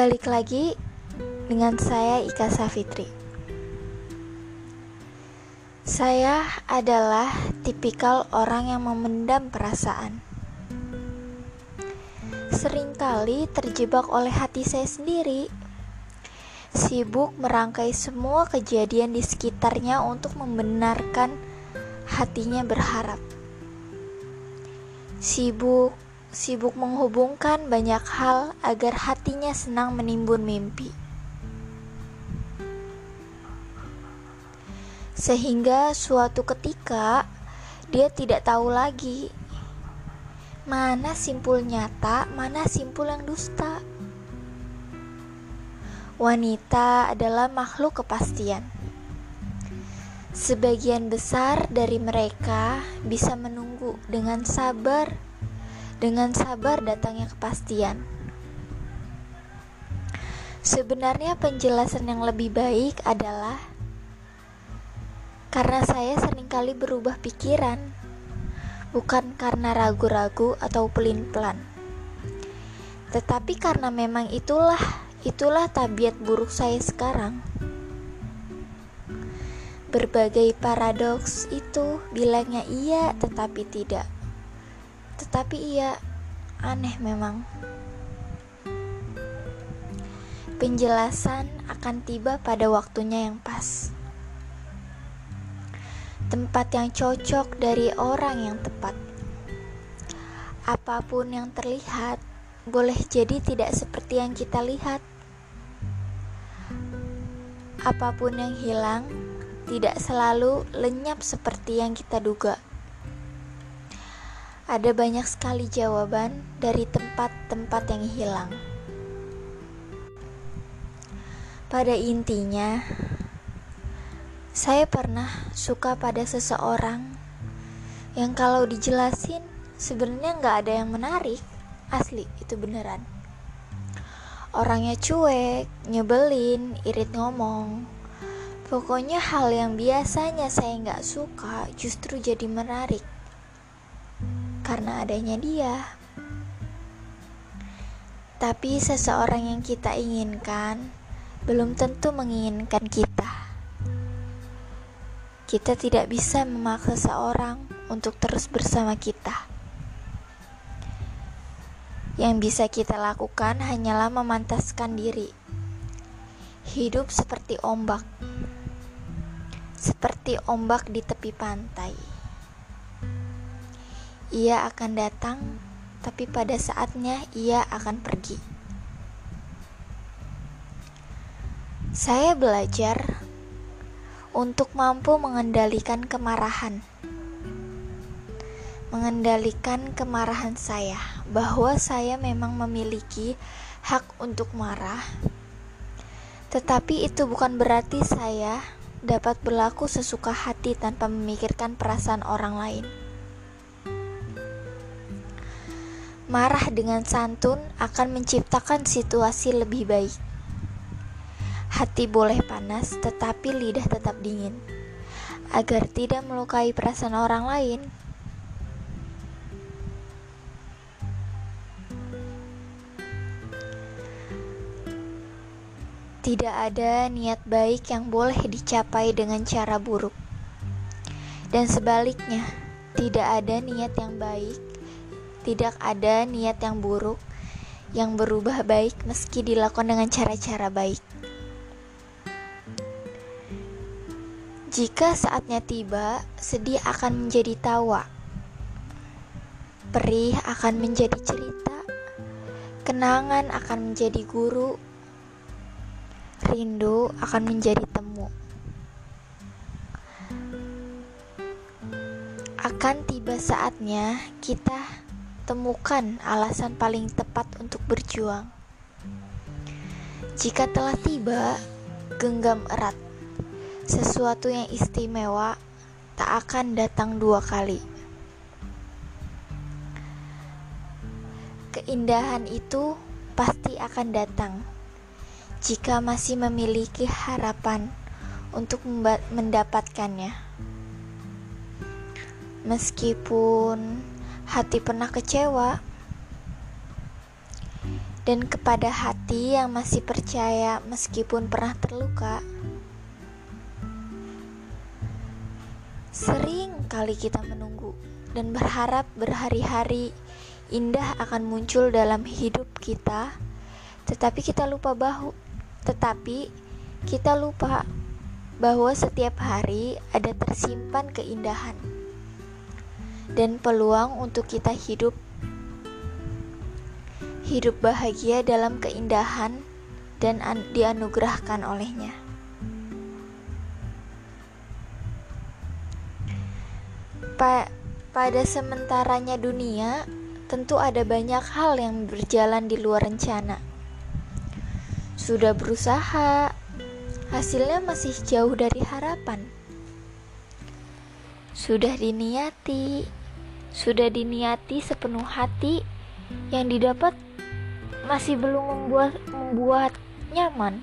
Balik lagi dengan saya Ika Safitri. Saya adalah tipikal orang yang memendam perasaan. Seringkali terjebak oleh hati saya sendiri. Sibuk merangkai semua kejadian di sekitarnya untuk membenarkan hatinya berharap. Sibuk sibuk menghubungkan banyak hal agar hatinya senang menimbun mimpi. Sehingga suatu ketika dia tidak tahu lagi mana simpul nyata, mana simpul yang dusta. Wanita adalah makhluk kepastian. Sebagian besar dari mereka bisa menunggu dengan sabar dengan sabar datangnya kepastian. Sebenarnya penjelasan yang lebih baik adalah karena saya sering kali berubah pikiran, bukan karena ragu-ragu atau pelin-pelan. Tetapi karena memang itulah, itulah tabiat buruk saya sekarang. Berbagai paradoks itu bilangnya iya tetapi tidak tetapi ia aneh memang. Penjelasan akan tiba pada waktunya yang pas. Tempat yang cocok dari orang yang tepat. Apa pun yang terlihat boleh jadi tidak seperti yang kita lihat. Apa pun yang hilang tidak selalu lenyap seperti yang kita duga. Ada banyak sekali jawaban dari tempat-tempat yang hilang. Pada intinya, saya pernah suka pada seseorang yang kalau dijelasin sebenarnya nggak ada yang menarik. Asli, itu beneran. Orangnya cuek, nyebelin, irit ngomong. Pokoknya hal yang biasanya saya nggak suka justru jadi menarik karena adanya dia. Tapi seseorang yang kita inginkan belum tentu menginginkan kita. Kita tidak bisa memaksa seorang untuk terus bersama kita. Yang bisa kita lakukan hanyalah memantaskan diri. Hidup seperti ombak, seperti ombak di tepi pantai. Ia akan datang, tapi pada saatnya ia akan pergi. Saya belajar untuk mampu mengendalikan kemarahan. Mengendalikan kemarahan saya, bahwa saya memang memiliki hak untuk marah, tetapi itu bukan berarti saya dapat berlaku sesuka hati tanpa memikirkan perasaan orang lain. Marah dengan santun akan menciptakan situasi lebih baik. Hati boleh panas, tetapi lidah tetap dingin, agar tidak melukai perasaan orang lain. Tidak ada niat baik yang boleh dicapai dengan cara buruk, dan sebaliknya, tidak ada niat yang baik tidak ada niat yang buruk yang berubah baik meski dilakukan dengan cara-cara baik. Jika saatnya tiba, sedih akan menjadi tawa, perih akan menjadi cerita, kenangan akan menjadi guru, rindu akan menjadi temu. Akan tiba saatnya kita temukan alasan paling tepat untuk berjuang. Jika telah tiba, genggam erat. Sesuatu yang istimewa tak akan datang dua kali. Keindahan itu pasti akan datang jika masih memiliki harapan untuk mendapatkannya. Meskipun hati pernah kecewa. Dan kepada hati yang masih percaya meskipun pernah terluka, sering kali kita menunggu dan berharap berhari-hari indah akan muncul dalam hidup kita, tetapi kita lupa bahu, tetapi kita lupa bahwa setiap hari ada tersimpan keindahan dan peluang untuk kita hidup hidup bahagia dalam keindahan dan dianugerahkan olehnya. Pa pada sementaranya dunia, tentu ada banyak hal yang berjalan di luar rencana. Sudah berusaha, hasilnya masih jauh dari harapan. Sudah diniati, sudah diniati sepenuh hati yang didapat masih belum membuat membuat nyaman.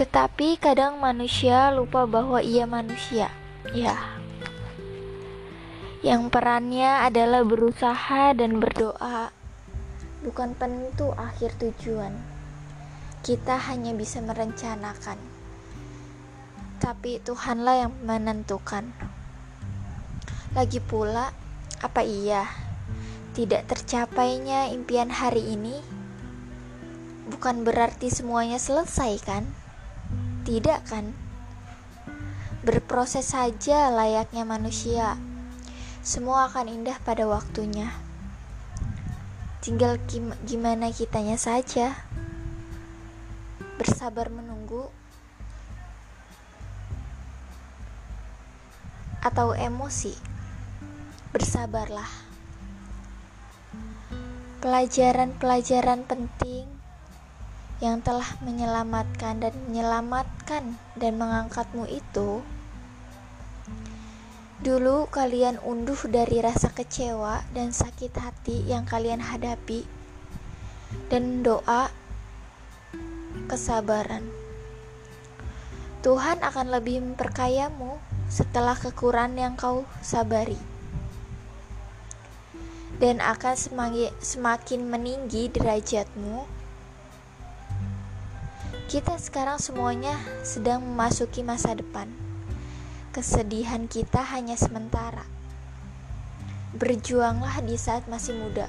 Tetapi kadang manusia lupa bahwa ia manusia. Ya. Yang perannya adalah berusaha dan berdoa, bukan penentu akhir tujuan. Kita hanya bisa merencanakan. Tapi Tuhanlah yang menentukan. Lagi pula, apa iya tidak tercapainya impian hari ini bukan berarti semuanya selesai kan? Tidak kan? Berproses saja layaknya manusia. Semua akan indah pada waktunya. Tinggal gimana kitanya saja. Bersabar menunggu atau emosi. Bersabarlah. Pelajaran-pelajaran penting yang telah menyelamatkan dan menyelamatkan dan mengangkatmu itu dulu kalian unduh dari rasa kecewa dan sakit hati yang kalian hadapi dan doa kesabaran. Tuhan akan lebih memperkayamu setelah kekurangan yang kau sabari dan akan semakin meninggi derajatmu. Kita sekarang semuanya sedang memasuki masa depan. Kesedihan kita hanya sementara. Berjuanglah di saat masih muda.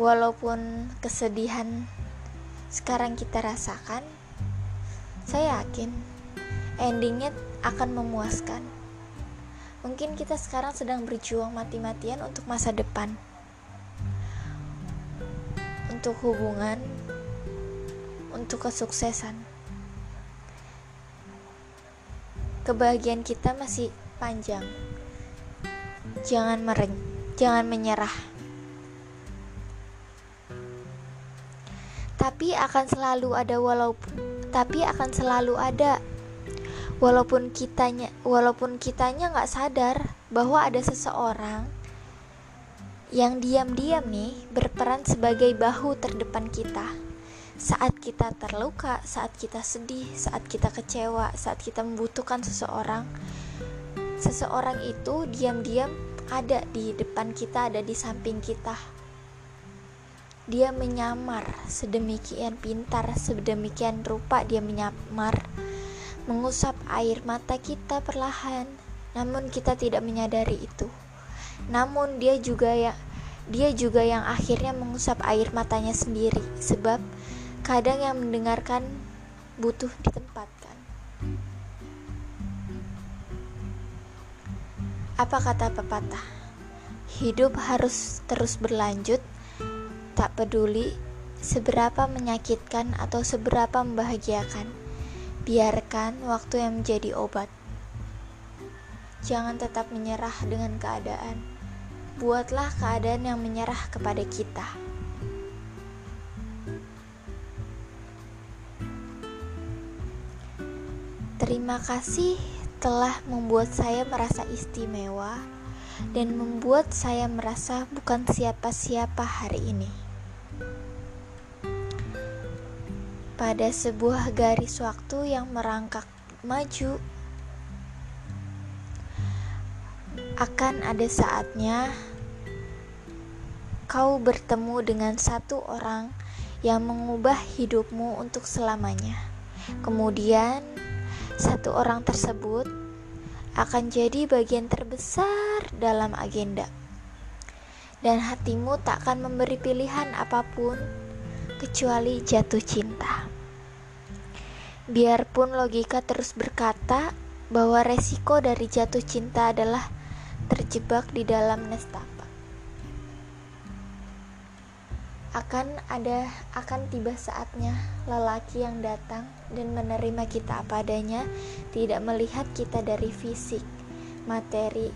Walaupun kesedihan sekarang kita rasakan, saya yakin endingnya akan memuaskan. Mungkin kita sekarang sedang berjuang mati-matian untuk masa depan, untuk hubungan, untuk kesuksesan. Kebahagiaan kita masih panjang. Jangan mereng, jangan menyerah. Tapi akan selalu ada walaupun tapi akan selalu ada walaupun kitanya walaupun kitanya nggak sadar bahwa ada seseorang yang diam-diam nih berperan sebagai bahu terdepan kita saat kita terluka, saat kita sedih, saat kita kecewa, saat kita membutuhkan seseorang. Seseorang itu diam-diam ada di depan kita, ada di samping kita. Dia menyamar sedemikian pintar, sedemikian rupa dia menyamar mengusap air mata kita perlahan, namun kita tidak menyadari itu. Namun dia juga ya dia juga yang akhirnya mengusap air matanya sendiri sebab kadang yang mendengarkan butuh ditempatkan. Apa kata pepatah? Hidup harus terus berlanjut, tak peduli seberapa menyakitkan atau seberapa membahagiakan Biarkan waktu yang menjadi obat. Jangan tetap menyerah dengan keadaan. Buatlah keadaan yang menyerah kepada kita. Terima kasih telah membuat saya merasa istimewa dan membuat saya merasa bukan siapa-siapa hari ini. Pada sebuah garis waktu yang merangkak maju. akan ada saatnya kau bertemu dengan satu orang yang mengubah hidupmu untuk selamanya. Kemudian, satu orang tersebut akan jadi bagian terbesar dalam agenda, dan hatimu tak akan memberi pilihan apa pun kecuali jatuh cinta. Biarpun logika terus berkata bahwa resiko dari jatuh cinta adalah terjebak di dalam nestapa. akan ada akan tiba saatnya lelaki yang datang dan menerima kita apa adanya tidak melihat kita dari fisik materi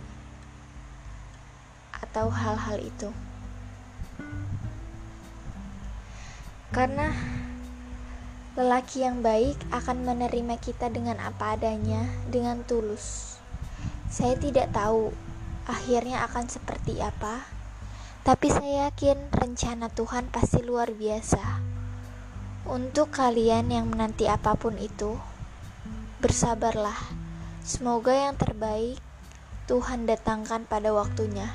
atau hal-hal itu karena lelaki yang baik akan menerima kita dengan apa adanya dengan tulus saya tidak tahu akhirnya akan seperti apa tapi saya yakin rencana Tuhan pasti luar biasa. Untuk kalian yang menanti apa pun itu, bersabarlah. Semoga yang terbaik Tuhan datangkan pada waktunya.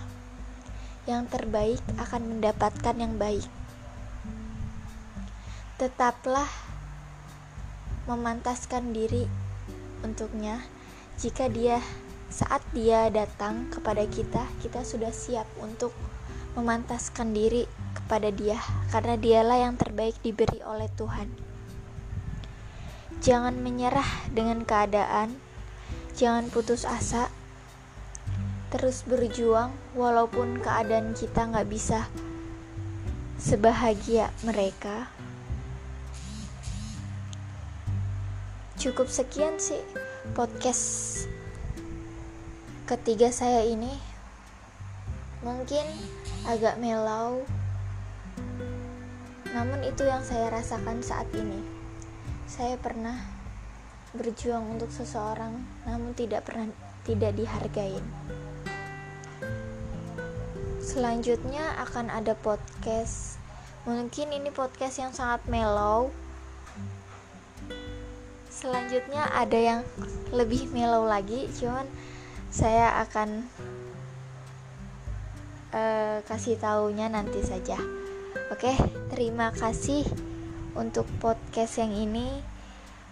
Yang terbaik akan mendapatkan yang baik. Tetaplah memantaskan diri untuknya jika dia saat dia datang kepada kita, kita sudah siap untuk memantaskan diri kepada Dia, karena Dialah yang terbaik diberi oleh Tuhan. Jangan menyerah dengan keadaan, jangan putus asa, terus berjuang walaupun keadaan kita nggak bisa sebahagia mereka. Cukup sekian sih podcast ketiga saya ini. Mungkin agak melau. Namun itu yang saya rasakan saat ini. Saya pernah berjuang untuk seseorang namun tidak pernah tidak dihargain. Selanjutnya akan ada podcast. Mungkin ini podcast yang sangat mellow. Selanjutnya ada yang lebih mellow lagi, cuman saya akan uh, kasih taunya nanti saja. Oke, terima kasih untuk podcast yang ini.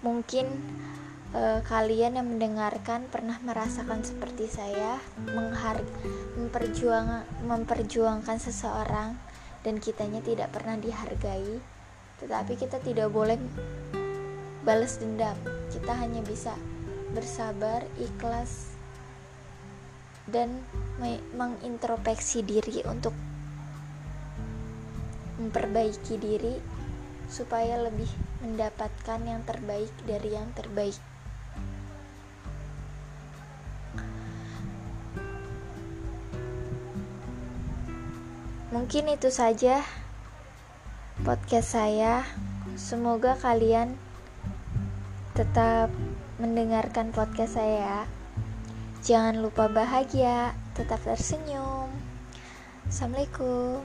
Mungkin uh, kalian yang mendengarkan pernah merasakan seperti saya, menghar memperjuang memperjuangkan seseorang dan kitanya tidak pernah dihargai. Tetapi kita tidak boleh balas dendam. Kita hanya bisa bersabar, ikhlas dan mengintrospeksi diri untuk memperbaiki diri supaya lebih mendapatkan yang terbaik dari yang terbaik. Mungkin itu saja podcast saya. Semoga kalian tetap mendengarkan podcast saya. Jangan lupa bahagia, tetap tersenyum. Assalamualaikum.